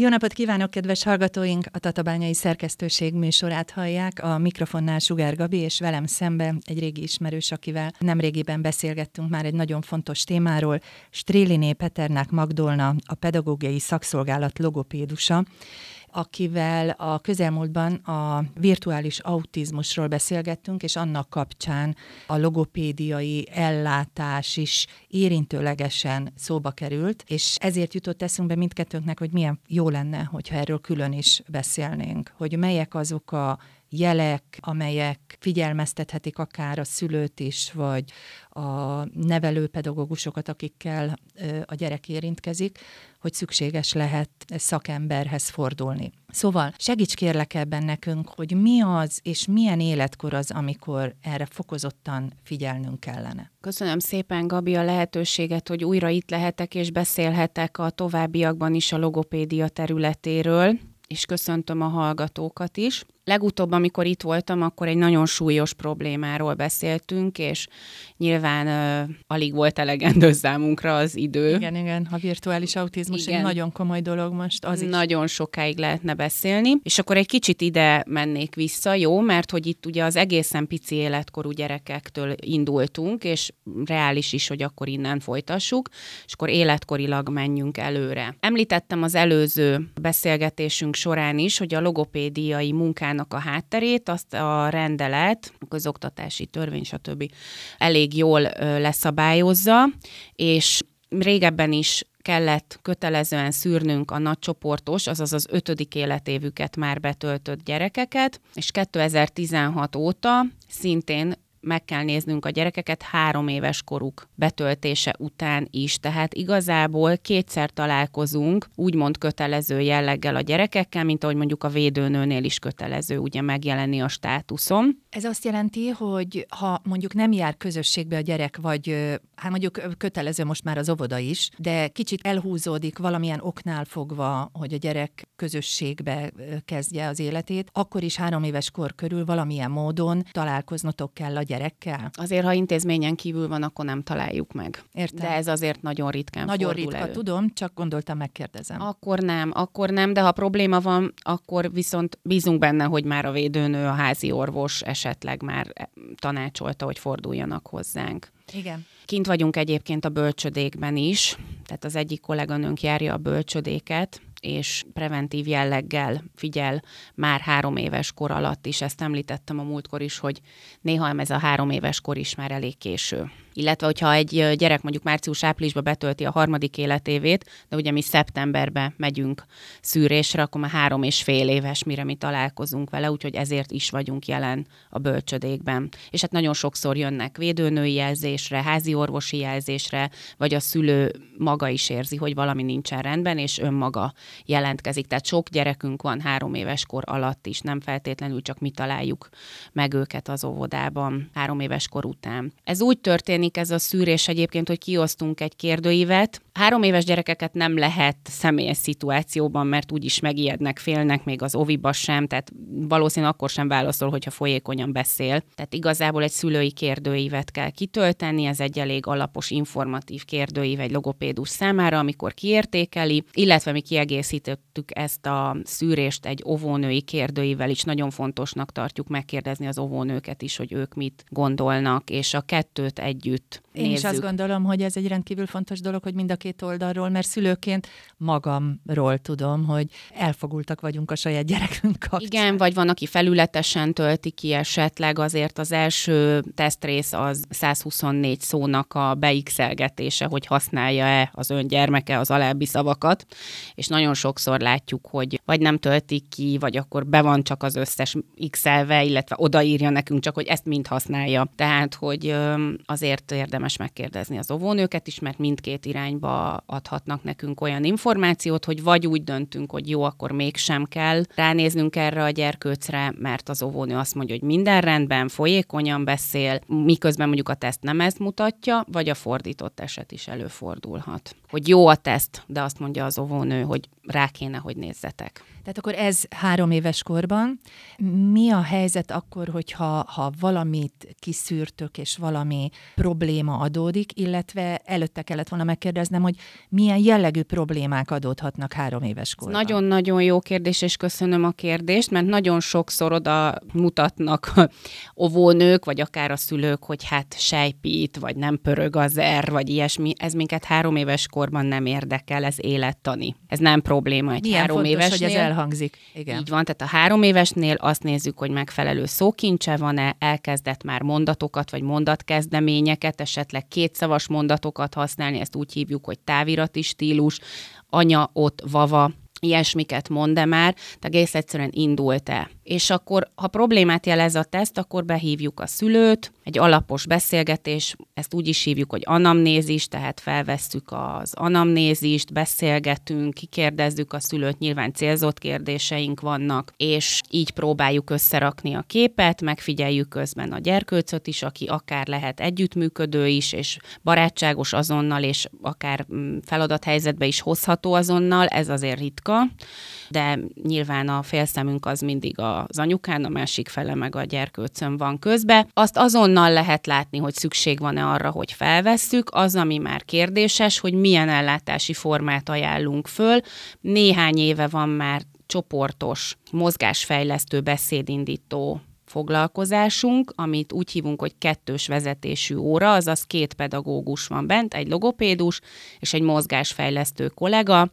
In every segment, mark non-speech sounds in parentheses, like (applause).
Jó napot kívánok, kedves hallgatóink! A Tatabányai Szerkesztőség műsorát hallják. A mikrofonnál Sugár Gabi, és velem szembe egy régi ismerős, akivel nemrégiben beszélgettünk már egy nagyon fontos témáról. Stréliné Peternák Magdolna, a pedagógiai szakszolgálat logopédusa akivel a közelmúltban a virtuális autizmusról beszélgettünk, és annak kapcsán a logopédiai ellátás is érintőlegesen szóba került, és ezért jutott eszünkbe mindkettőnknek, hogy milyen jó lenne, hogyha erről külön is beszélnénk, hogy melyek azok a jelek, amelyek figyelmeztethetik akár a szülőt is, vagy a nevelőpedagógusokat, akikkel a gyerek érintkezik, hogy szükséges lehet szakemberhez fordulni. Szóval segíts kérlek ebben nekünk, hogy mi az, és milyen életkor az, amikor erre fokozottan figyelnünk kellene. Köszönöm szépen, Gabi, a lehetőséget, hogy újra itt lehetek és beszélhetek a továbbiakban is a logopédia területéről, és köszöntöm a hallgatókat is. Legutóbb, amikor itt voltam, akkor egy nagyon súlyos problémáról beszéltünk, és nyilván uh, alig volt elegendő számunkra az idő. Igen, igen, a virtuális autizmus igen. egy nagyon komoly dolog most. Az is. Nagyon sokáig lehetne beszélni, és akkor egy kicsit ide mennék vissza, jó, mert hogy itt ugye az egészen pici életkorú gyerekektől indultunk, és reális is, hogy akkor innen folytassuk, és akkor életkorilag menjünk előre. Említettem az előző beszélgetésünk során is, hogy a logopédiai munkán munkának a hátterét, azt a rendelet, a közoktatási törvény, stb. elég jól leszabályozza, és régebben is kellett kötelezően szűrnünk a nagycsoportos, azaz az ötödik életévüket már betöltött gyerekeket, és 2016 óta szintén meg kell néznünk a gyerekeket három éves koruk betöltése után is. Tehát igazából kétszer találkozunk úgymond kötelező jelleggel a gyerekekkel, mint ahogy mondjuk a védőnőnél is kötelező ugye megjelenni a státuszon. Ez azt jelenti, hogy ha mondjuk nem jár közösségbe a gyerek, vagy hát mondjuk kötelező most már az óvoda is, de kicsit elhúzódik valamilyen oknál fogva, hogy a gyerek közösségbe kezdje az életét, akkor is három éves kor körül valamilyen módon találkoznotok kell a gyerekkel? Azért, ha intézményen kívül van, akkor nem találjuk meg. Értem. De ez azért nagyon ritkán Nagyon fordul ritka, elő. tudom, csak gondoltam, megkérdezem. Akkor nem, akkor nem, de ha probléma van, akkor viszont bízunk benne, hogy már a védőnő, a házi orvos esetleg már tanácsolta, hogy forduljanak hozzánk. Igen. Kint vagyunk egyébként a bölcsödékben is, tehát az egyik kolléganőnk járja a bölcsödéket, és preventív jelleggel figyel már három éves kor alatt is. Ezt említettem a múltkor is, hogy néha ez a három éves kor is már elég késő illetve hogyha egy gyerek mondjuk március-áprilisban betölti a harmadik életévét, de ugye mi szeptemberben megyünk szűrésre, akkor már három és fél éves, mire mi találkozunk vele, úgyhogy ezért is vagyunk jelen a bölcsödékben. És hát nagyon sokszor jönnek védőnői jelzésre, házi orvosi jelzésre, vagy a szülő maga is érzi, hogy valami nincsen rendben, és önmaga jelentkezik. Tehát sok gyerekünk van három éves kor alatt is, nem feltétlenül csak mi találjuk meg őket az óvodában három éves kor után. Ez úgy történik, ez a szűrés egyébként, hogy kiosztunk egy kérdőívet. Három éves gyerekeket nem lehet személyes szituációban, mert úgyis megijednek, félnek, még az oviba sem, tehát valószínűleg akkor sem válaszol, hogyha folyékonyan beszél. Tehát igazából egy szülői kérdőívet kell kitölteni, ez egy elég alapos, informatív kérdőív egy logopédus számára, amikor kiértékeli, illetve mi kiegészítettük ezt a szűrést egy óvónői kérdőível is. Nagyon fontosnak tartjuk megkérdezni az óvónőket is, hogy ők mit gondolnak, és a kettőt együtt együtt Én nézzük. is azt gondolom, hogy ez egy rendkívül fontos dolog, hogy mind a két oldalról, mert szülőként magamról tudom, hogy elfogultak vagyunk a saját gyerekünk kapcsán. Igen, vagy van, aki felületesen tölti ki esetleg, azért az első tesztrész az 124 szónak a beixelgetése, hogy használja-e az ön gyermeke az alábbi szavakat, és nagyon sokszor látjuk, hogy vagy nem töltik ki, vagy akkor be van csak az összes x illetve odaírja nekünk csak, hogy ezt mind használja. Tehát, hogy azért érdemes megkérdezni az óvónőket is, mert mindkét irányba adhatnak nekünk olyan információt, hogy vagy úgy döntünk, hogy jó, akkor mégsem kell ránéznünk erre a gyerkőcre, mert az óvónő azt mondja, hogy minden rendben, folyékonyan beszél, miközben mondjuk a teszt nem ezt mutatja, vagy a fordított eset is előfordulhat. Hogy jó a teszt, de azt mondja az óvónő, hogy rá kéne, hogy nézzetek. Tehát akkor ez három éves korban. Mi a helyzet akkor, hogyha ha valamit kiszűrtök, és valami probléma adódik, illetve előtte kellett volna megkérdeznem, hogy milyen jellegű problémák adódhatnak három éves korban? Nagyon-nagyon jó kérdés, és köszönöm a kérdést, mert nagyon sokszor oda mutatnak (laughs) óvónők, vagy akár a szülők, hogy hát sejpít, vagy nem pörög az er, vagy ilyesmi. Ez minket három éves korban nem érdekel, ez élettani. Ez nem probléma egy Milyen három fontos, évesnél. hogy ez elhangzik. Igen. Így van, tehát a három évesnél azt nézzük, hogy megfelelő szókincse van-e, elkezdett már mondatokat vagy mondatkezdeményeket, esetleg kétszavas mondatokat használni, ezt úgy hívjuk, hogy távirati stílus, anya, ott, vava, ilyesmiket mond-e már, tehát egész egyszerűen indult-e. És akkor, ha problémát jelez a teszt, akkor behívjuk a szülőt, egy alapos beszélgetés, ezt úgy is hívjuk, hogy anamnézis, tehát felvesszük az anamnézist, beszélgetünk, kikérdezzük a szülőt, nyilván célzott kérdéseink vannak, és így próbáljuk összerakni a képet, megfigyeljük közben a gyerkőcöt is, aki akár lehet együttműködő is, és barátságos azonnal, és akár mm, feladathelyzetbe is hozható azonnal, ez azért ritka, de nyilván a félszemünk az mindig az anyukán, a másik fele meg a gyerkőcön van közbe. Azt azonnal lehet látni, hogy szükség van-e arra, hogy felvesszük, az, ami már kérdéses, hogy milyen ellátási formát ajánlunk föl. Néhány éve van már csoportos, mozgásfejlesztő, beszédindító foglalkozásunk, amit úgy hívunk, hogy kettős vezetésű óra, azaz két pedagógus van bent, egy logopédus és egy mozgásfejlesztő kollega,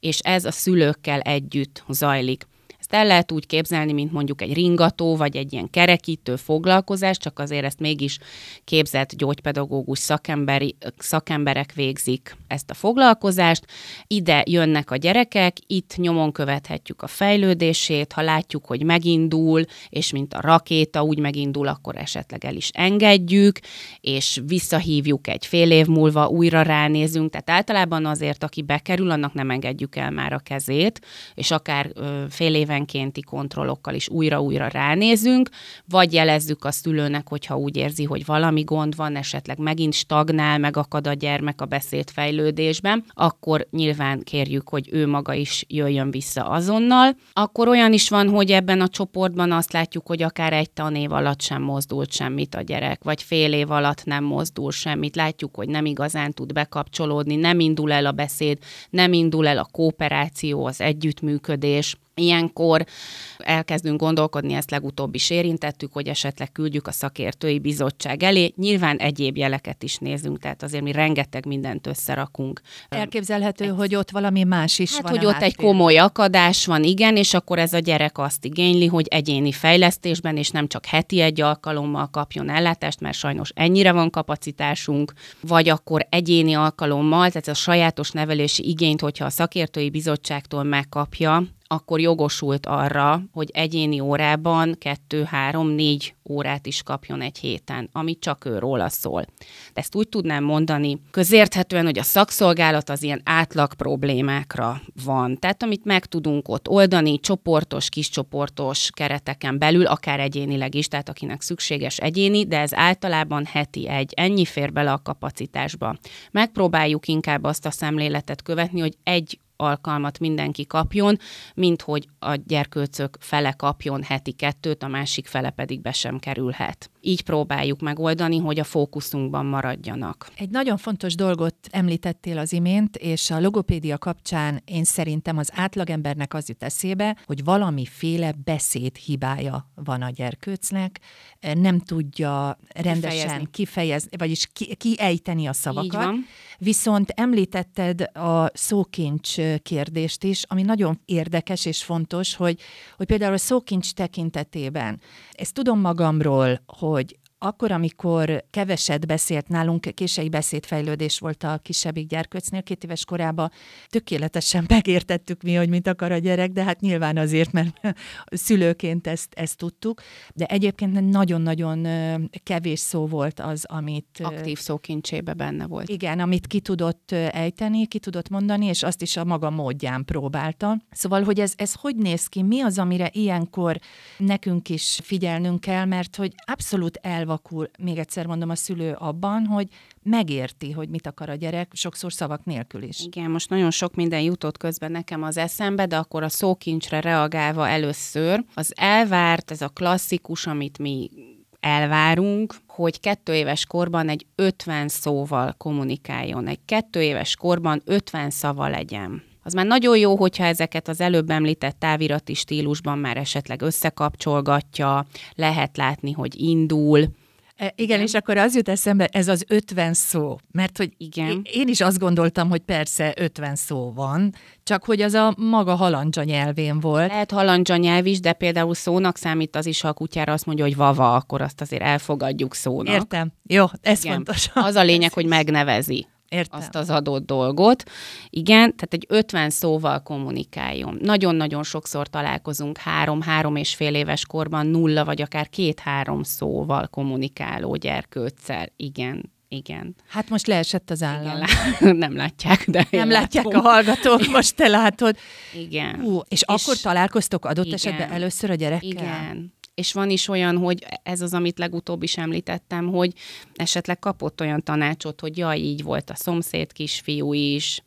és ez a szülőkkel együtt zajlik. Ezt el lehet úgy képzelni, mint mondjuk egy ringató, vagy egy ilyen kerekítő foglalkozás, csak azért ezt mégis képzett gyógypedagógus szakemberi, szakemberek végzik ezt a foglalkozást. Ide jönnek a gyerekek, itt nyomon követhetjük a fejlődését, ha látjuk, hogy megindul, és mint a rakéta úgy megindul, akkor esetleg el is engedjük, és visszahívjuk egy fél év múlva, újra ránézünk. Tehát általában azért, aki bekerül, annak nem engedjük el már a kezét, és akár fél éven évenkénti kontrollokkal is újra-újra ránézünk, vagy jelezzük a szülőnek, hogyha úgy érzi, hogy valami gond van, esetleg megint stagnál, megakad a gyermek a beszédfejlődésben, akkor nyilván kérjük, hogy ő maga is jöjjön vissza azonnal. Akkor olyan is van, hogy ebben a csoportban azt látjuk, hogy akár egy tanév alatt sem mozdult semmit a gyerek, vagy fél év alatt nem mozdul semmit. Látjuk, hogy nem igazán tud bekapcsolódni, nem indul el a beszéd, nem indul el a kooperáció, az együttműködés Ilyenkor elkezdünk gondolkodni, ezt legutóbb is érintettük, hogy esetleg küldjük a szakértői bizottság elé. Nyilván egyéb jeleket is nézünk, tehát azért mi rengeteg mindent összerakunk. Elképzelhető, egy, hogy ott valami más is hát, van. hogy ott egy komoly akadás van, igen, és akkor ez a gyerek azt igényli, hogy egyéni fejlesztésben, és nem csak heti egy alkalommal kapjon ellátást, mert sajnos ennyire van kapacitásunk, vagy akkor egyéni alkalommal, tehát a sajátos nevelési igényt, hogyha a szakértői bizottságtól megkapja, akkor jogosult arra, hogy egyéni órában kettő, három, négy órát is kapjon egy héten, ami csak ő róla szól. De ezt úgy tudnám mondani közérthetően, hogy a szakszolgálat az ilyen átlag problémákra van. Tehát amit meg tudunk ott oldani, csoportos, kiscsoportos kereteken belül, akár egyénileg is, tehát akinek szükséges egyéni, de ez általában heti egy, ennyi fér bele a kapacitásba. Megpróbáljuk inkább azt a szemléletet követni, hogy egy alkalmat mindenki kapjon, mint hogy a gyerkőcök fele kapjon heti kettőt, a másik fele pedig be sem kerülhet. Így próbáljuk megoldani, hogy a fókuszunkban maradjanak. Egy nagyon fontos dolgot említettél az imént, és a logopédia kapcsán én szerintem az átlagembernek az jut eszébe, hogy valamiféle beszéd hibája van a gyerkőcnek, nem tudja rendesen kifejezni, kifejezni vagyis ki, kiejteni a szavakat. Viszont említetted a szókincs kérdést is, ami nagyon érdekes és fontos, hogy, hogy például a szókincs tekintetében, ezt tudom magamról, hogy akkor, amikor keveset beszélt nálunk, késői beszédfejlődés volt a kisebbik gyerkőcnél, két éves korában tökéletesen megértettük mi, hogy mit akar a gyerek, de hát nyilván azért, mert (laughs) szülőként ezt, ezt tudtuk, de egyébként nagyon-nagyon kevés szó volt az, amit... Aktív szókincsébe benne volt. Igen, amit ki tudott ejteni, ki tudott mondani, és azt is a maga módján próbálta. Szóval, hogy ez, ez hogy néz ki, mi az, amire ilyenkor nekünk is figyelnünk kell, mert hogy abszolút el elvakul, még egyszer mondom, a szülő abban, hogy megérti, hogy mit akar a gyerek, sokszor szavak nélkül is. Igen, most nagyon sok minden jutott közben nekem az eszembe, de akkor a szókincsre reagálva először, az elvárt, ez a klasszikus, amit mi elvárunk, hogy kettő éves korban egy 50 szóval kommunikáljon, egy kettő éves korban 50 szava legyen. Az már nagyon jó, hogyha ezeket az előbb említett távirati stílusban már esetleg összekapcsolgatja, lehet látni, hogy indul, E, igen, és akkor az jut eszembe, ez az 50 szó, mert hogy Igen. én is azt gondoltam, hogy persze 50 szó van, csak hogy az a maga halandzsa nyelvén volt. Lehet halandzsa nyelv is, de például szónak számít az is, ha a kutyára azt mondja, hogy vava, akkor azt azért elfogadjuk szónak. Értem. Jó, ez Igen. fontos. Az a lényeg, hogy megnevezi Értem. azt az adott dolgot. Igen, tehát egy 50 szóval kommunikáljon. Nagyon-nagyon sokszor találkozunk három-három és fél éves korban nulla, vagy akár két-három szóval kommunikáló gyerkőccel. Igen, igen. Hát most leesett az állam. igen. lá- (laughs) Nem látják, de Nem látják a hallgatók, most te látod. Igen. Ú, és, és akkor találkoztok adott Igen. esetben először a gyerekkel? Igen. És van is olyan, hogy ez az, amit legutóbb is említettem, hogy esetleg kapott olyan tanácsot, hogy jaj, így volt a szomszéd kisfiú is,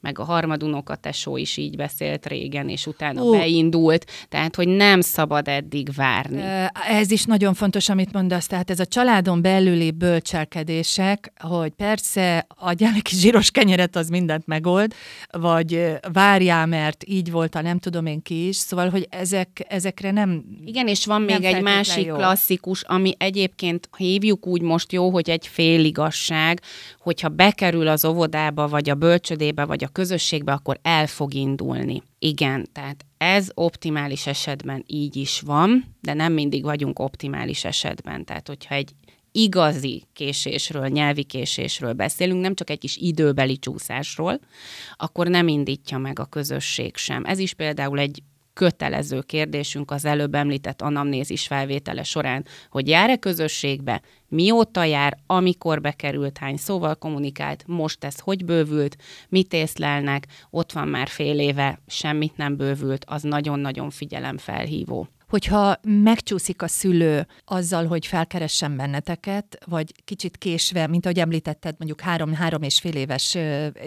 meg a harmadunoka tesó is így beszélt régen, és utána Ó. beindult, tehát, hogy nem szabad eddig várni. Ez is nagyon fontos, amit mondasz, tehát ez a családon belüli bölcselkedések, hogy persze adjál neki zsíros kenyeret, az mindent megold, vagy várjál, mert így volt a nem tudom én ki is, szóval, hogy ezek, ezekre nem... Igen, és van még egy másik jó. klasszikus, ami egyébként hívjuk úgy most jó, hogy egy féligasság, hogyha bekerül az óvodába, vagy a bölcsödébe, vagy a közösségbe, akkor el fog indulni. Igen, tehát ez optimális esetben így is van, de nem mindig vagyunk optimális esetben. Tehát, hogyha egy igazi késésről, nyelvi késésről beszélünk, nem csak egy kis időbeli csúszásról, akkor nem indítja meg a közösség sem. Ez is például egy kötelező kérdésünk az előbb említett anamnézis felvétele során, hogy jár-e közösségbe, mióta jár, amikor bekerült, hány szóval kommunikált, most ez hogy bővült, mit észlelnek, ott van már fél éve, semmit nem bővült, az nagyon-nagyon figyelemfelhívó. Hogyha megcsúszik a szülő azzal, hogy felkeressen benneteket, vagy kicsit késve, mint ahogy említetted, mondjuk három-három és fél éves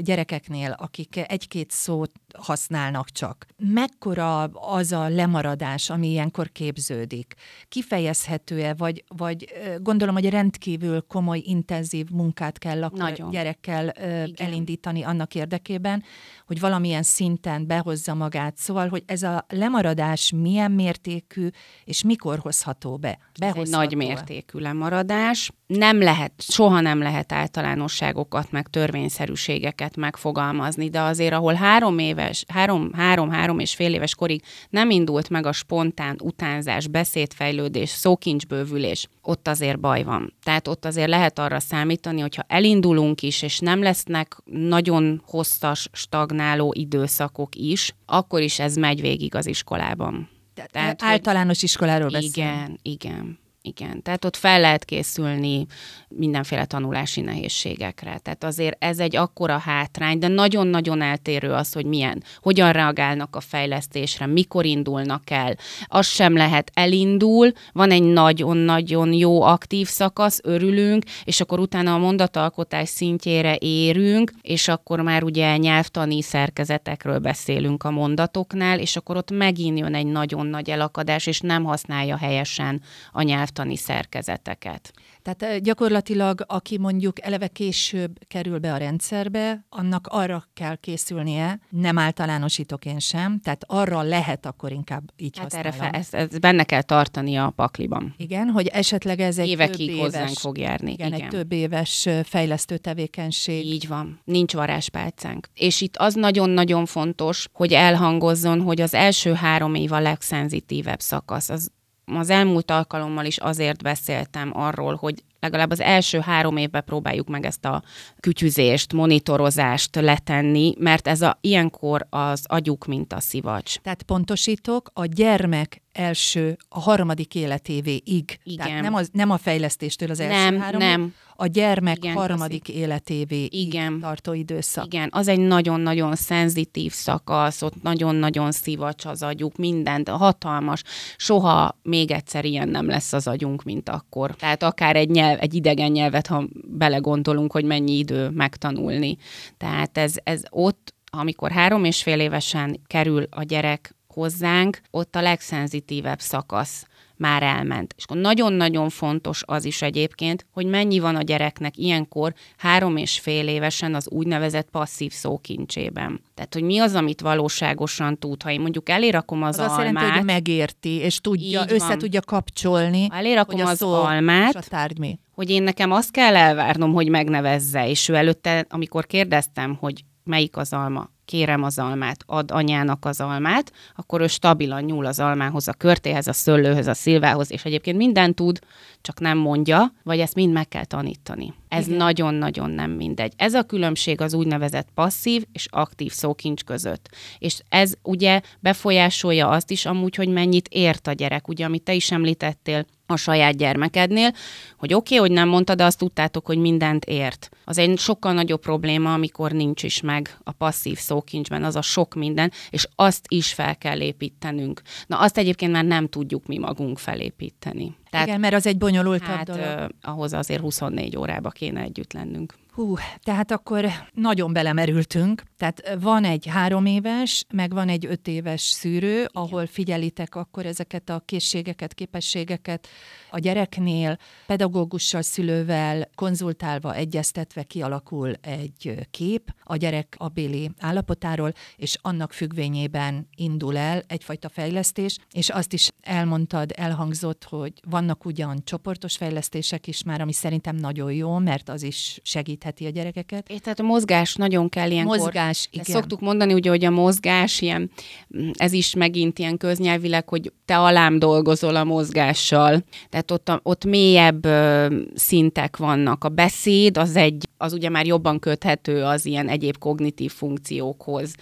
gyerekeknél, akik egy-két szót használnak csak. Mekkora az a lemaradás, ami ilyenkor képződik? Kifejezhető-e, vagy, vagy gondolom, hogy rendkívül komoly, intenzív munkát kell akkor Nagyon. gyerekkel Igen. elindítani annak érdekében, hogy valamilyen szinten behozza magát. Szóval, hogy ez a lemaradás milyen mértékű, és mikor hozható be? Ez egy Behozható nagy mértékű lemaradás. Nem lehet, soha nem lehet általánosságokat, meg törvényszerűségeket megfogalmazni, de azért, ahol három éves, három, három, három és fél éves korig nem indult meg a spontán utánzás, beszédfejlődés, szókincsbővülés, ott azért baj van. Tehát ott azért lehet arra számítani, hogyha elindulunk is, és nem lesznek nagyon hosszas, stagnáló időszakok is, akkor is ez megy végig az iskolában. Tehát, általános iskoláról beszélünk. Igen, igen. Igen, tehát ott fel lehet készülni mindenféle tanulási nehézségekre. Tehát azért ez egy akkora hátrány, de nagyon-nagyon eltérő az, hogy milyen, hogyan reagálnak a fejlesztésre, mikor indulnak el. Az sem lehet elindul, van egy nagyon-nagyon jó aktív szakasz, örülünk, és akkor utána a mondatalkotás szintjére érünk, és akkor már ugye nyelvtani szerkezetekről beszélünk a mondatoknál, és akkor ott megint jön egy nagyon nagy elakadás, és nem használja helyesen a nyelvtani szerkezeteket. Tehát gyakorlatilag, aki mondjuk eleve később kerül be a rendszerbe, annak arra kell készülnie, nem általánosítok én sem, tehát arra lehet akkor inkább így Hát erre használom. fel, ezt, ezt benne kell tartani a pakliban. Igen, hogy esetleg ez egy Évekig több hozzánk éves, fog járni. Igen, Igen, egy több éves fejlesztő tevékenység. Így van. Nincs varázspálcánk. És itt az nagyon-nagyon fontos, hogy elhangozzon, hogy az első három év a legszenzitívebb szakasz. Az, az elmúlt alkalommal is azért beszéltem arról, hogy legalább az első három évben próbáljuk meg ezt a kütyüzést, monitorozást letenni, mert ez a, ilyenkor az agyuk, mint a szivacs. Tehát pontosítok, a gyermek első, a harmadik életévéig. Igen. Tehát nem, az, nem a fejlesztéstől az első Nem, három nem. A gyermek Igen, harmadik életévéig Igen. tartó időszak. Igen, az egy nagyon-nagyon szenzitív szakasz, ott nagyon-nagyon szivacs az agyuk, mindent, hatalmas. Soha még egyszer ilyen nem lesz az agyunk, mint akkor. Tehát akár egy, nyelv, egy idegen nyelvet, ha belegondolunk, hogy mennyi idő megtanulni. Tehát ez, ez ott, amikor három és fél évesen kerül a gyerek hozzánk, ott a legszenzitívebb szakasz már elment. És akkor nagyon-nagyon fontos az is egyébként, hogy mennyi van a gyereknek ilyenkor három és fél évesen az úgynevezett passzív szókincsében. Tehát, hogy mi az, amit valóságosan tud. Ha én mondjuk elérakom az, Az azt jelenti, almát, hogy megérti, és tudja, össze tudja kapcsolni, ha elérakom az almát, és a tárgy mi. hogy én nekem azt kell elvárnom, hogy megnevezze, és ő előtte, amikor kérdeztem, hogy melyik az alma, kérem az almát, ad anyának az almát, akkor ő stabilan nyúl az almához, a körtéhez, a szőlőhöz, a szilvához, és egyébként mindent tud, csak nem mondja, vagy ezt mind meg kell tanítani. Ez nagyon-nagyon nem mindegy. Ez a különbség az úgynevezett passzív és aktív szókincs között. És ez ugye befolyásolja azt is amúgy, hogy mennyit ért a gyerek, ugye, amit te is említettél, a saját gyermekednél, hogy oké, okay, hogy nem mondtad, de azt tudtátok, hogy mindent ért. Az egy sokkal nagyobb probléma, amikor nincs is meg a passzív szókincsben, az a sok minden, és azt is fel kell építenünk. Na azt egyébként már nem tudjuk mi magunk felépíteni. Tehát, Igen, mert az egy bonyolultabb hát dolog. ö, ahhoz azért 24 órába kéne együtt lennünk. Hú, tehát akkor nagyon belemerültünk. Tehát van egy három éves, meg van egy öt éves szűrő, ahol figyelitek akkor ezeket a készségeket, képességeket a gyereknél, pedagógussal, szülővel, konzultálva, egyeztetve kialakul egy kép a gyerek abéli állapotáról, és annak függvényében indul el egyfajta fejlesztés, és azt is elmondtad, elhangzott, hogy vannak ugyan csoportos fejlesztések is már, ami szerintem nagyon jó, mert az is segítheti a gyerekeket. És tehát a mozgás nagyon kell ilyenkor. Mozgás, Ezt igen. Szoktuk mondani, ugye, hogy a mozgás ilyen, mm, ez is megint ilyen köznyelvileg, hogy te alám dolgozol a mozgással. Tehát ott, a, ott mélyebb ö, szintek vannak. A beszéd az egy, az ugye már jobban köthető az ilyen egyéb kognitív funkciókhoz.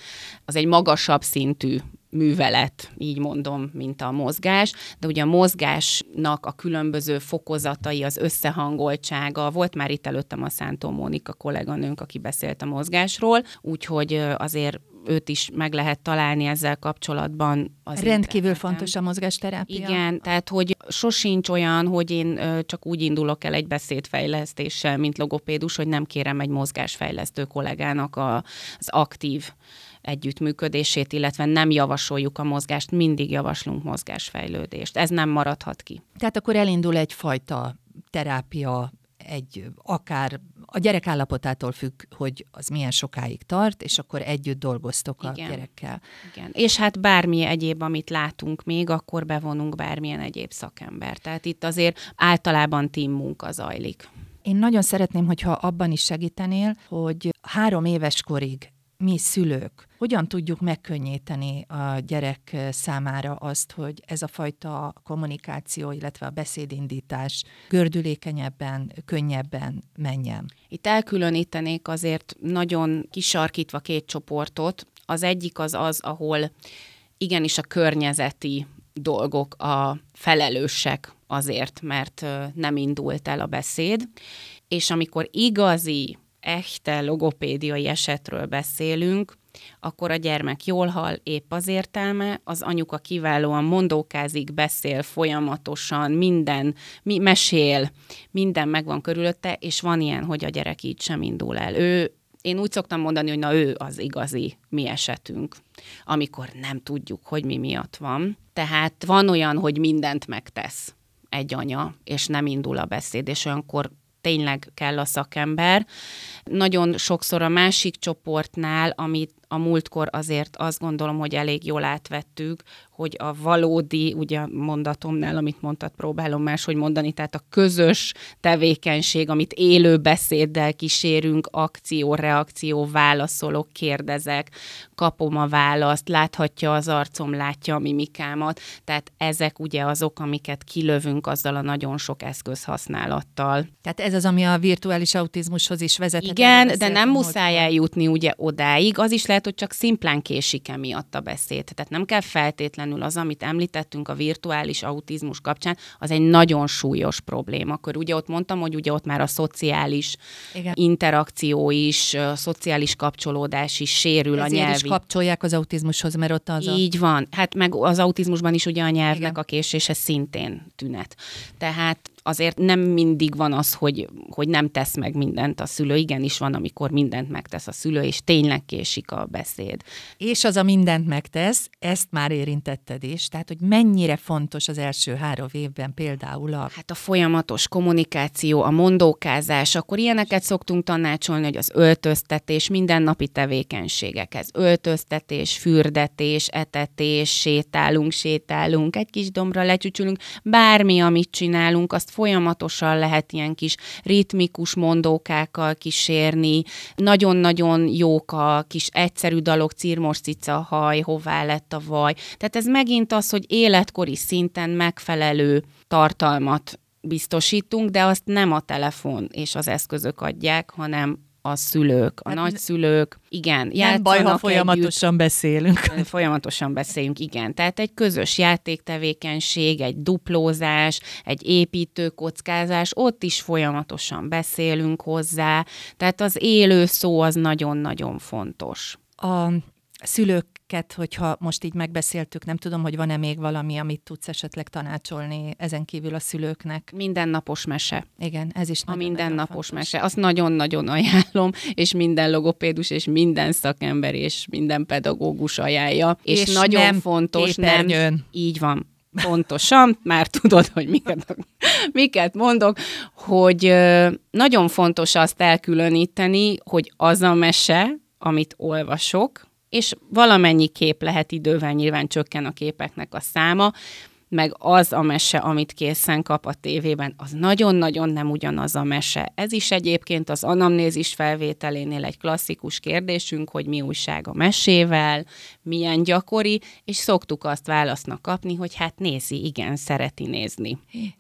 Az egy magasabb szintű művelet, így mondom, mint a mozgás, de ugye a mozgásnak a különböző fokozatai, az összehangoltsága, volt már itt előttem a Szántó Mónika kolléganőnk, aki beszélt a mozgásról, úgyhogy azért őt is meg lehet találni ezzel kapcsolatban. Az Rendkívül interneten. fontos a mozgásterápia. Igen, tehát hogy sosincs olyan, hogy én csak úgy indulok el egy beszédfejlesztéssel, mint logopédus, hogy nem kérem egy mozgásfejlesztő kollégának a, az aktív együttműködését, illetve nem javasoljuk a mozgást, mindig javaslunk mozgásfejlődést. Ez nem maradhat ki. Tehát akkor elindul egyfajta terápia, egy akár a gyerek állapotától függ, hogy az milyen sokáig tart, és akkor együtt dolgoztok a Igen. gyerekkel. Igen. És hát bármi egyéb, amit látunk még, akkor bevonunk bármilyen egyéb szakember. Tehát itt azért általában team munka zajlik. Én nagyon szeretném, hogyha abban is segítenél, hogy három éves korig mi szülők hogyan tudjuk megkönnyíteni a gyerek számára azt, hogy ez a fajta kommunikáció, illetve a beszédindítás gördülékenyebben, könnyebben menjen. Itt elkülönítenék azért nagyon kisarkítva két csoportot. Az egyik az az, ahol igenis a környezeti dolgok a felelősek azért, mert nem indult el a beszéd, és amikor igazi, echte logopédiai esetről beszélünk, akkor a gyermek jól hall, épp az értelme, az anyuka kiválóan mondókázik, beszél folyamatosan, minden, mi, mesél, minden megvan körülötte, és van ilyen, hogy a gyerek így sem indul el. Ő, én úgy szoktam mondani, hogy na ő az igazi mi esetünk, amikor nem tudjuk, hogy mi miatt van. Tehát van olyan, hogy mindent megtesz egy anya, és nem indul a beszéd, és olyankor tényleg kell a szakember. Nagyon sokszor a másik csoportnál, amit a múltkor azért azt gondolom, hogy elég jól átvettük, hogy a valódi, ugye mondatomnál, amit mondtad, próbálom máshogy mondani, tehát a közös tevékenység, amit élő beszéddel kísérünk, akció, reakció, válaszolok, kérdezek, kapom a választ, láthatja az arcom, látja a mimikámat, tehát ezek ugye azok, amiket kilövünk azzal a nagyon sok eszköz használattal. Tehát ez az, ami a virtuális autizmushoz is vezet. Igen, de nem muszáj eljutni ugye odáig, az is lehet, hogy csak szimplán késik emiatt a beszéd. Tehát nem kell feltétlenül az, amit említettünk a virtuális autizmus kapcsán, az egy nagyon súlyos probléma. Akkor ugye ott mondtam, hogy ugye ott már a szociális Igen. interakció is, a szociális kapcsolódás is sérül Ezért a nyelvi. is kapcsolják az autizmushoz, mert ott az Így a... van. Hát meg az autizmusban is ugye a nyelvnek Igen. a késése szintén tünet. Tehát azért nem mindig van az, hogy, hogy nem tesz meg mindent a szülő. Igenis van, amikor mindent megtesz a szülő, és tényleg késik a beszéd. És az a mindent megtesz, ezt már érintetted is, tehát hogy mennyire fontos az első három évben például a... Hát a folyamatos kommunikáció, a mondókázás, akkor ilyeneket szoktunk tanácsolni, hogy az öltöztetés, mindennapi tevékenységekhez. Öltöztetés, fürdetés, etetés, sétálunk, sétálunk, egy kis dombra lecsücsülünk, bármi, amit csinálunk, azt folyamatosan lehet ilyen kis ritmikus mondókákkal kísérni, nagyon-nagyon jók a kis egyszerű dalok, cirmos cica haj, hová lett a vaj. Tehát ez megint az, hogy életkori szinten megfelelő tartalmat biztosítunk, de azt nem a telefon és az eszközök adják, hanem a szülők, a hát nagyszülők, igen, Nem baj, ha folyamatosan együtt, beszélünk. Folyamatosan beszélünk, igen. Tehát egy közös játéktevékenység, egy duplózás, egy építőkockázás, ott is folyamatosan beszélünk hozzá. Tehát az élő szó az nagyon-nagyon fontos. A szülők ezeket, hogyha most így megbeszéltük, nem tudom, hogy van-e még valami, amit tudsz esetleg tanácsolni ezen kívül a szülőknek. Mindennapos mese. Igen, ez is A mindennapos mese. Azt nagyon-nagyon ajánlom, és minden logopédus, és minden szakember, és minden pedagógus ajánlja. És, és nagyon nem fontos, képernyőn. nem így van. Pontosan, már tudod, hogy miket, miket mondok, hogy nagyon fontos azt elkülöníteni, hogy az a mese, amit olvasok, és valamennyi kép lehet idővel, nyilván csökken a képeknek a száma, meg az a mese, amit készen kap a tévében, az nagyon-nagyon nem ugyanaz a mese. Ez is egyébként az anamnézis felvételénél egy klasszikus kérdésünk, hogy mi újság a mesével, milyen gyakori, és szoktuk azt válasznak kapni, hogy hát nézi, igen, szereti nézni.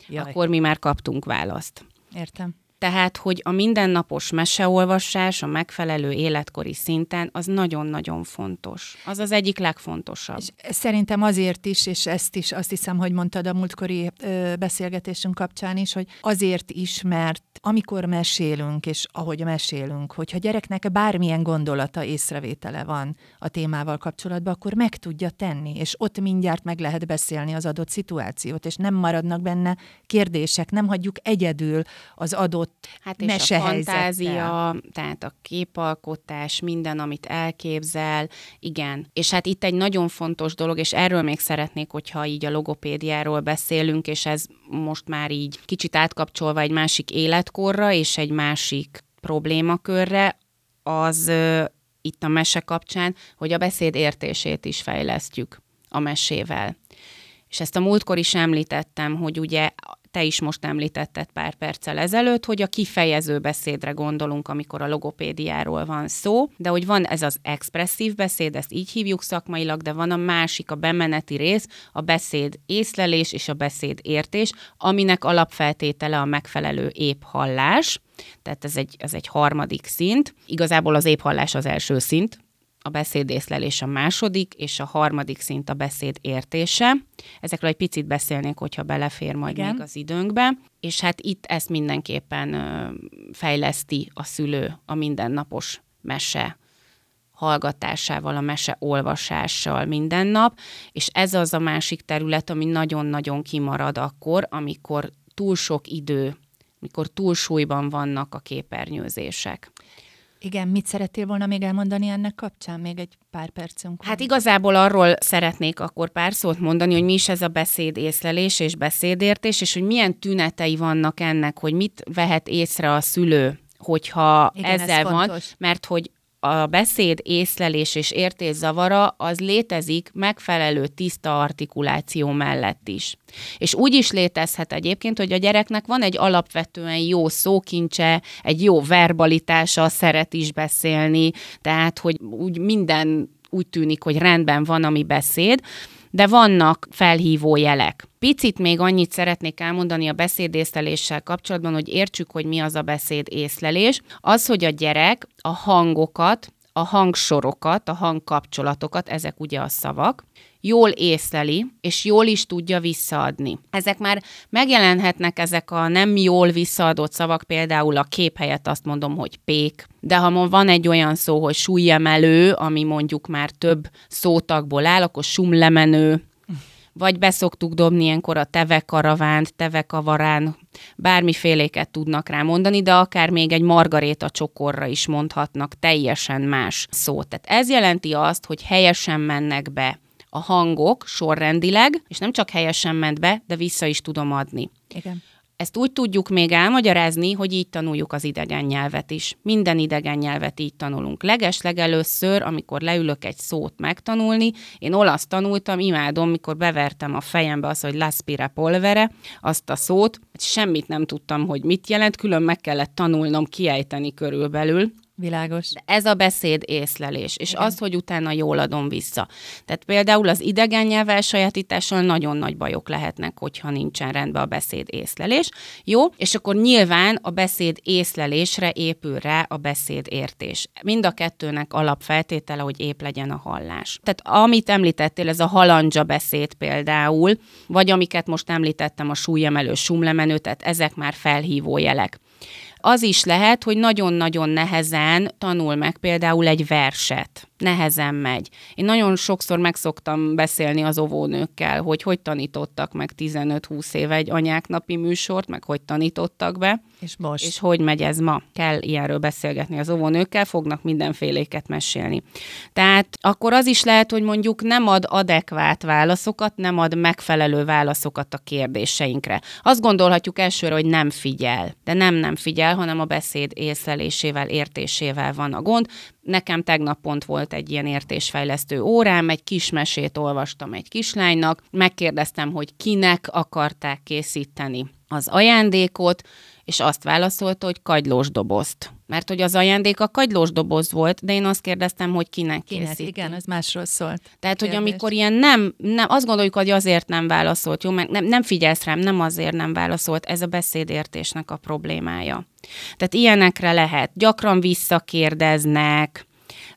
Jaj. Akkor mi már kaptunk választ. Értem. Tehát, hogy a mindennapos meseolvasás a megfelelő életkori szinten az nagyon-nagyon fontos. Az az egyik legfontosabb. És szerintem azért is, és ezt is azt hiszem, hogy mondtad a múltkori ö, beszélgetésünk kapcsán is, hogy azért is, mert amikor mesélünk, és ahogy mesélünk, hogyha gyereknek bármilyen gondolata, észrevétele van a témával kapcsolatban, akkor meg tudja tenni, és ott mindjárt meg lehet beszélni az adott szituációt, és nem maradnak benne kérdések, nem hagyjuk egyedül az adott Hát és a fantázia, tehát a képalkotás, minden, amit elképzel, igen. És hát itt egy nagyon fontos dolog, és erről még szeretnék, hogyha így a logopédiáról beszélünk, és ez most már így kicsit átkapcsolva egy másik életkorra, és egy másik problémakörre, az itt a mese kapcsán, hogy a beszéd értését is fejlesztjük a mesével. És ezt a múltkor is említettem, hogy ugye te is most említetted pár perccel ezelőtt, hogy a kifejező beszédre gondolunk, amikor a logopédiáról van szó, de hogy van ez az expresszív beszéd, ezt így hívjuk szakmailag, de van a másik, a bemeneti rész, a beszéd észlelés és a beszéd értés, aminek alapfeltétele a megfelelő épp hallás, tehát ez egy, ez egy harmadik szint. Igazából az hallás az első szint, a beszédészlelés a második, és a harmadik szint a beszéd értése. Ezekről egy picit beszélnék, hogyha belefér majd Igen. még az időnkbe. És hát itt ezt mindenképpen fejleszti a szülő a mindennapos mese hallgatásával, a mese olvasással minden nap, és ez az a másik terület, ami nagyon-nagyon kimarad akkor, amikor túl sok idő, mikor túlsúlyban vannak a képernyőzések. Igen, mit szerettél volna még elmondani ennek kapcsán? Még egy pár percünk Hát igazából arról szeretnék akkor pár szót mondani, hogy mi is ez a beszédészlelés és beszédértés, és hogy milyen tünetei vannak ennek, hogy mit vehet észre a szülő, hogyha Igen, ezzel ez van, mert hogy a beszéd észlelés és értészavara az létezik megfelelő tiszta artikuláció mellett is. És úgy is létezhet egyébként, hogy a gyereknek van egy alapvetően jó szókincse, egy jó verbalitása, szeret is beszélni, tehát hogy úgy minden úgy tűnik, hogy rendben van, ami beszéd, de vannak felhívó jelek. Picit még annyit szeretnék elmondani a beszédészleléssel kapcsolatban, hogy értsük, hogy mi az a beszédészlelés. Az, hogy a gyerek a hangokat, a hangsorokat, a hangkapcsolatokat, ezek ugye a szavak, jól észleli, és jól is tudja visszaadni. Ezek már megjelenhetnek ezek a nem jól visszaadott szavak, például a kép helyett azt mondom, hogy pék, de ha van egy olyan szó, hogy súlyemelő, ami mondjuk már több szótagból áll, akkor sumlemenő, vagy beszoktuk dobni ilyenkor a tevekaravánt, tevekavarán, bármiféléket tudnak rá mondani, de akár még egy margaréta csokorra is mondhatnak teljesen más szót. Tehát ez jelenti azt, hogy helyesen mennek be a hangok sorrendileg, és nem csak helyesen ment be, de vissza is tudom adni. Igen. Ezt úgy tudjuk még elmagyarázni, hogy így tanuljuk az idegen nyelvet is. Minden idegen nyelvet így tanulunk. Leges-legelőször, amikor leülök egy szót megtanulni, én olasz tanultam, imádom, mikor bevertem a fejembe azt, hogy laspire polvere, azt a szót, semmit nem tudtam, hogy mit jelent, külön meg kellett tanulnom kiejteni körülbelül, Világos. De ez a beszéd észlelés, és Igen. az, hogy utána jól adom vissza. Tehát például az idegen nyelv elsajátítással nagyon nagy bajok lehetnek, hogyha nincsen rendben a beszéd észlelés. Jó, és akkor nyilván a beszéd észlelésre épül rá a beszéd értés. Mind a kettőnek alapfeltétele, hogy épp legyen a hallás. Tehát amit említettél, ez a halandzsa beszéd például, vagy amiket most említettem, a súlyemelő, sumlemenő, tehát ezek már felhívó jelek. Az is lehet, hogy nagyon-nagyon nehezen tanul meg például egy verset nehezen megy. Én nagyon sokszor megszoktam beszélni az óvónőkkel, hogy hogy tanítottak meg 15-20 éve egy anyák napi műsort, meg hogy tanítottak be. És most. És hogy megy ez ma. Kell ilyenről beszélgetni az óvónőkkel, fognak mindenféléket mesélni. Tehát akkor az is lehet, hogy mondjuk nem ad adekvát válaszokat, nem ad megfelelő válaszokat a kérdéseinkre. Azt gondolhatjuk elsőre, hogy nem figyel, de nem nem figyel, hanem a beszéd észlelésével, értésével van a gond. Nekem tegnap pont volt egy ilyen értésfejlesztő órám, egy kis mesét olvastam egy kislánynak, megkérdeztem, hogy kinek akarták készíteni az ajándékot, és azt válaszolta, hogy kagylós dobozt. Mert hogy az ajándék a kagylós doboz volt, de én azt kérdeztem, hogy kinek, kinek. Igen, az másról szólt. Tehát, kérdés. hogy amikor ilyen nem, nem, azt gondoljuk, hogy azért nem válaszolt, jó, meg nem, nem figyelsz rám, nem azért nem válaszolt, ez a beszédértésnek a problémája. Tehát ilyenekre lehet. Gyakran visszakérdeznek,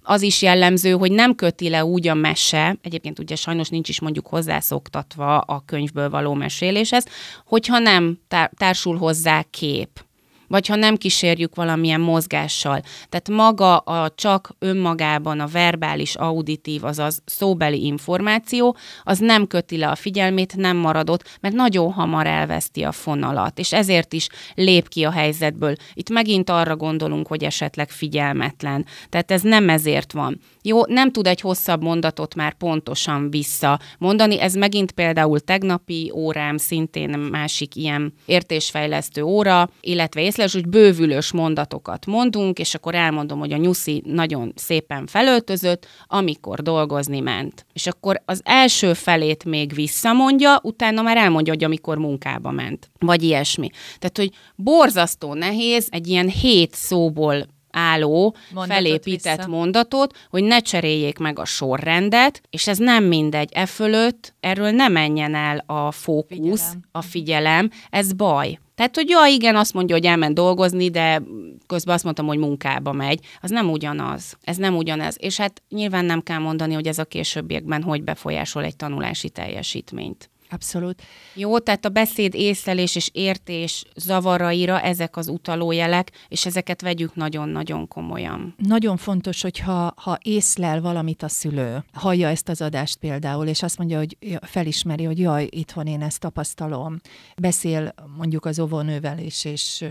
az is jellemző, hogy nem köti le úgy a mese, egyébként ugye sajnos nincs is mondjuk hozzászoktatva a könyvből való meséléshez, hogyha nem társul hozzá kép vagy ha nem kísérjük valamilyen mozgással. Tehát maga a csak önmagában a verbális, auditív, azaz szóbeli információ, az nem köti le a figyelmét, nem maradott, mert nagyon hamar elveszti a fonalat, és ezért is lép ki a helyzetből. Itt megint arra gondolunk, hogy esetleg figyelmetlen. Tehát ez nem ezért van. Jó, nem tud egy hosszabb mondatot már pontosan vissza mondani. Ez megint például tegnapi órám, szintén másik ilyen értésfejlesztő óra, illetve észlelés, hogy bővülős mondatokat mondunk, és akkor elmondom, hogy a nyuszi nagyon szépen felöltözött, amikor dolgozni ment. És akkor az első felét még visszamondja, utána már elmondja, hogy amikor munkába ment. Vagy ilyesmi. Tehát, hogy borzasztó nehéz egy ilyen hét szóból álló, mondatot felépített vissza. mondatot, hogy ne cseréljék meg a sorrendet, és ez nem mindegy. E fölött erről ne menjen el a fókusz, figyelem. a figyelem, ez baj. Tehát, hogy ja, igen, azt mondja, hogy elment dolgozni, de közben azt mondtam, hogy munkába megy. Az nem ugyanaz. Ez nem ugyanez. És hát nyilván nem kell mondani, hogy ez a későbbiekben hogy befolyásol egy tanulási teljesítményt. Abszolút. Jó, tehát a beszéd észlelés és értés zavaraira ezek az utalójelek, és ezeket vegyük nagyon-nagyon komolyan. Nagyon fontos, hogyha ha észlel valamit a szülő, hallja ezt az adást például, és azt mondja, hogy felismeri, hogy jaj, itthon én ezt tapasztalom, beszél mondjuk az óvónővel is, és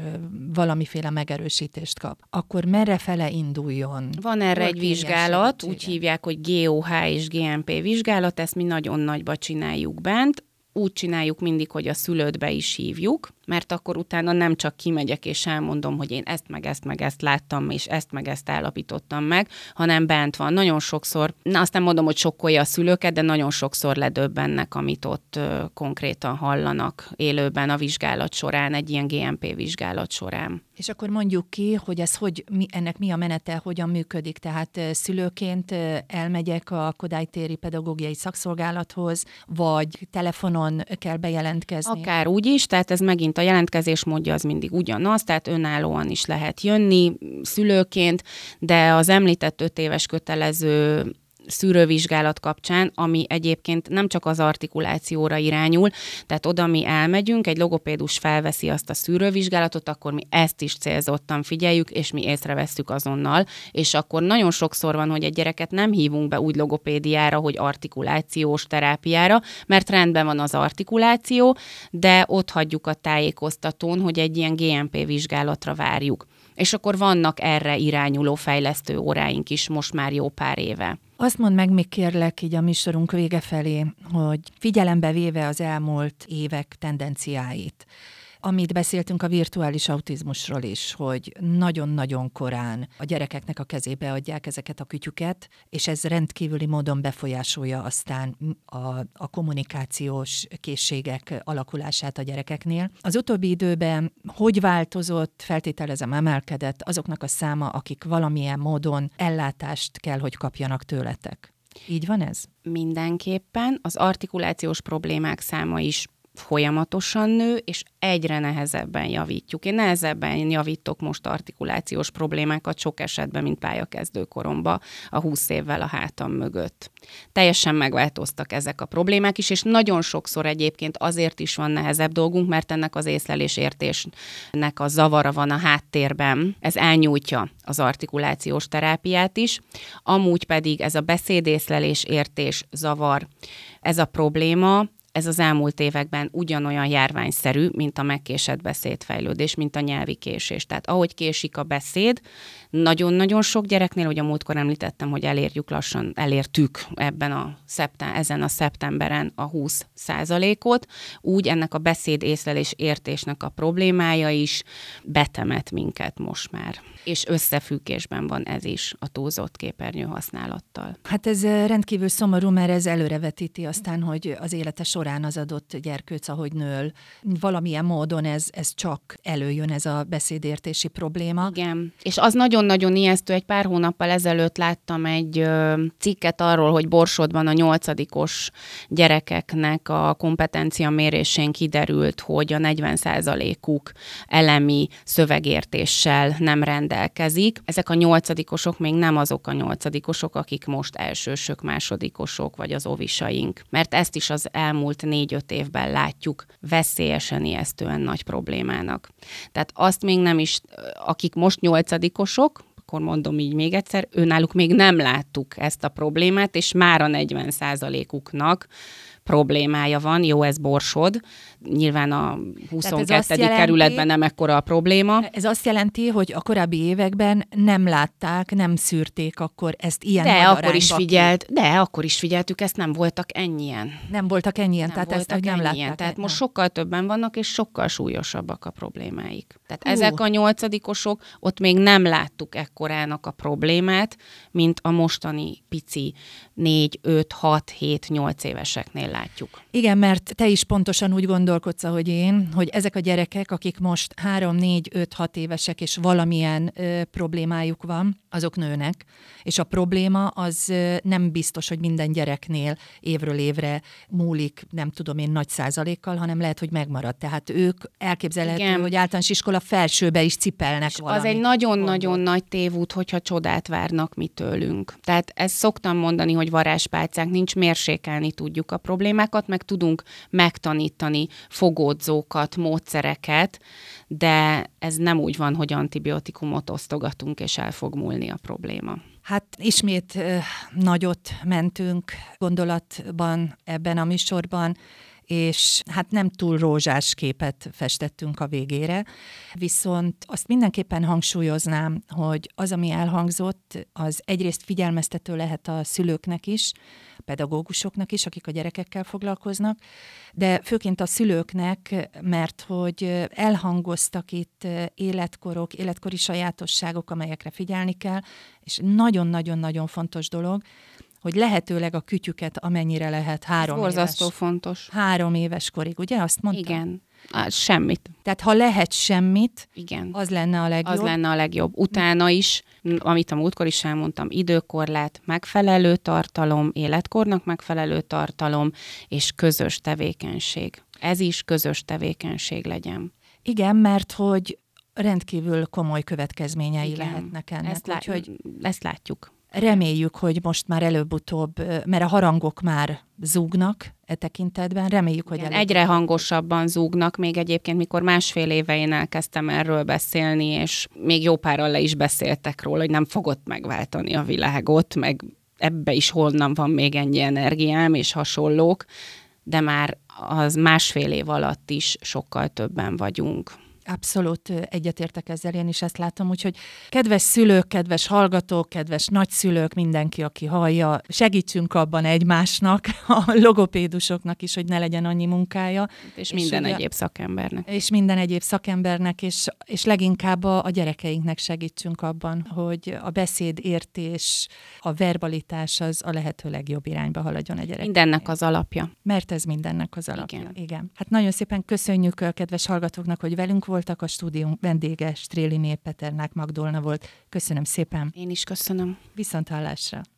valamiféle megerősítést kap, akkor merre fele induljon? Van erre egy vizsgálat, úgy hívják, hogy GOH és GMP vizsgálat, ezt mi nagyon nagyba csináljuk bent, úgy csináljuk mindig, hogy a szülőt be is hívjuk, mert akkor utána nem csak kimegyek és elmondom, hogy én ezt meg ezt meg ezt láttam, és ezt meg ezt állapítottam meg, hanem bent van. Nagyon sokszor, na azt nem mondom, hogy sokkolja a szülőket, de nagyon sokszor ledöbbennek, amit ott ö, konkrétan hallanak élőben a vizsgálat során, egy ilyen GMP vizsgálat során. És akkor mondjuk ki, hogy ez hogy, mi, ennek mi a menete, hogyan működik. Tehát szülőként elmegyek a Kodálytéri Pedagógiai Szakszolgálathoz, vagy telefonon kell bejelentkezni. Akár úgy is, tehát ez megint a jelentkezés módja az mindig ugyanaz, tehát önállóan is lehet jönni szülőként, de az említett öt éves kötelező szűrővizsgálat kapcsán, ami egyébként nem csak az artikulációra irányul, tehát oda mi elmegyünk, egy logopédus felveszi azt a szűrővizsgálatot, akkor mi ezt is célzottan figyeljük, és mi észrevesztük azonnal, és akkor nagyon sokszor van, hogy egy gyereket nem hívunk be úgy logopédiára, hogy artikulációs terápiára, mert rendben van az artikuláció, de ott hagyjuk a tájékoztatón, hogy egy ilyen GMP vizsgálatra várjuk. És akkor vannak erre irányuló fejlesztő óráink is most már jó pár éve. Azt mondd meg még kérlek így a műsorunk vége felé, hogy figyelembe véve az elmúlt évek tendenciáit, amit beszéltünk a virtuális autizmusról is, hogy nagyon-nagyon korán a gyerekeknek a kezébe adják ezeket a kütyüket, és ez rendkívüli módon befolyásolja aztán a, a kommunikációs készségek alakulását a gyerekeknél. Az utóbbi időben hogy változott, feltételezem emelkedett azoknak a száma, akik valamilyen módon ellátást kell, hogy kapjanak tőletek? Így van ez? Mindenképpen. Az artikulációs problémák száma is folyamatosan nő, és egyre nehezebben javítjuk. Én nehezebben javítok most artikulációs problémákat sok esetben, mint pályakezdő koromba, a 20 évvel a hátam mögött. Teljesen megváltoztak ezek a problémák is, és nagyon sokszor egyébként azért is van nehezebb dolgunk, mert ennek az észlelés értésnek a zavara van a háttérben. Ez elnyújtja az artikulációs terápiát is. Amúgy pedig ez a beszédészlelés értés zavar, ez a probléma, ez az elmúlt években ugyanolyan járványszerű, mint a megkésett beszédfejlődés, mint a nyelvi késés. Tehát ahogy késik a beszéd, nagyon-nagyon sok gyereknél, hogy a múltkor említettem, hogy elérjük lassan, elértük ebben a szeptem, ezen a szeptemberen a 20 százalékot, úgy ennek a beszéd észlelés értésnek a problémája is betemet minket most már. És összefüggésben van ez is a túlzott képernyő használattal. Hát ez rendkívül szomorú, mert ez előrevetíti aztán, hogy az élete során az adott gyerkőc, ahogy nől, valamilyen módon ez, ez csak előjön, ez a beszédértési probléma. Igen, és az nagyon-nagyon ijesztő, egy pár hónappal ezelőtt láttam egy cikket arról, hogy Borsodban a nyolcadikos gyerekeknek a kompetencia mérésén kiderült, hogy a 40%-uk elemi szövegértéssel nem rendelkezik. Ezek a nyolcadikosok még nem azok a nyolcadikosok, akik most elsősök, másodikosok, vagy az ovisaink. Mert ezt is az elmúlt négy-öt évben látjuk veszélyesen ijesztően nagy problémának. Tehát azt még nem is, akik most nyolcadikosok, akkor mondom így még egyszer, önálluk még nem láttuk ezt a problémát, és már a 40% uknak problémája van, jó, ez borsod, nyilván a 22. Jelenti, kerületben nem ekkora a probléma. Ez azt jelenti, hogy a korábbi években nem látták, nem szűrték akkor ezt ilyen De akkor is figyelt, ki. de akkor is figyeltük, ezt nem voltak ennyien. Nem voltak ennyien, nem tehát ezt hogy nem ennyien, látták. Tehát most sokkal többen vannak, és sokkal súlyosabbak a problémáik. Tehát Hú. ezek a nyolcadikosok, ott még nem láttuk ekkorának a problémát, mint a mostani pici 4, 5, 6, 7, 8 éveseknél látjuk. Igen, mert te is pontosan úgy gondolkodsz, ahogy én, hogy ezek a gyerekek, akik most 3, 4, 5, 6 évesek, és valamilyen ö, problémájuk van, azok nőnek, és a probléma az ö, nem biztos, hogy minden gyereknél évről évre múlik, nem tudom én, nagy százalékkal, hanem lehet, hogy megmarad. Tehát ők elképzelhető, Igen. hogy általános iskola felsőbe is cipelnek és valamit. Az egy nagyon-nagyon nagy tévút, hogyha csodát várnak mi tőlünk. Tehát ezt szoktam mondani, hogy varázspálcánk nincs, mérsékelni tudjuk a problémákat, meg tudunk megtanítani fogódzókat, módszereket, de ez nem úgy van, hogy antibiotikumot osztogatunk, és el fog múlni a probléma. Hát ismét nagyot mentünk gondolatban ebben a műsorban, és hát nem túl rózsás képet festettünk a végére, viszont azt mindenképpen hangsúlyoznám, hogy az, ami elhangzott, az egyrészt figyelmeztető lehet a szülőknek is, pedagógusoknak is, akik a gyerekekkel foglalkoznak, de főként a szülőknek, mert hogy elhangoztak itt életkorok, életkori sajátosságok, amelyekre figyelni kell, és nagyon-nagyon-nagyon fontos dolog, hogy lehetőleg a kütyüket amennyire lehet három Ez borzasztó éves. fontos. Három éves korig, ugye? Azt mondtam? Igen. Á, semmit. Tehát ha lehet semmit, Igen. az lenne a legjobb. Az lenne a legjobb. Utána is, amit a múltkor is elmondtam, időkorlát, megfelelő tartalom, életkornak megfelelő tartalom, és közös tevékenység. Ez is közös tevékenység legyen. Igen, mert hogy rendkívül komoly következményei Igen. lehetnek ennek. Ezt, lá- Úgyhogy ezt látjuk. Reméljük, hogy most már előbb-utóbb, mert a harangok már zúgnak e tekintetben, reméljük, hogy Igen, előbb- egyre hangosabban zúgnak, még egyébként, mikor másfél éve én elkezdtem erről beszélni, és még jó páran le is beszéltek róla, hogy nem fogod megváltani a világot, meg ebbe is honnan van még ennyi energiám, és hasonlók, de már az másfél év alatt is sokkal többen vagyunk. Abszolút egyetértek ezzel, én is ezt látom, úgyhogy kedves szülők, kedves hallgatók, kedves nagyszülők, mindenki, aki hallja, segítsünk abban egymásnak, (laughs) a logopédusoknak is, hogy ne legyen annyi munkája, És, És minden ugye- egyéb szakembernek. és minden egyéb szakembernek, és, és leginkább a, a gyerekeinknek segítsünk abban, hogy a beszédértés, a verbalitás az a lehető legjobb irányba haladjon a gyerek. Mindennek az alapja. Mert ez mindennek az alapja. Igen. Igen. Igen. Hát nagyon szépen köszönjük a kedves hallgatóknak, hogy velünk voltak. A stúdium vendége Stréliné Peternák Magdolna volt. Köszönöm szépen. Én is köszönöm. Viszont hallásra.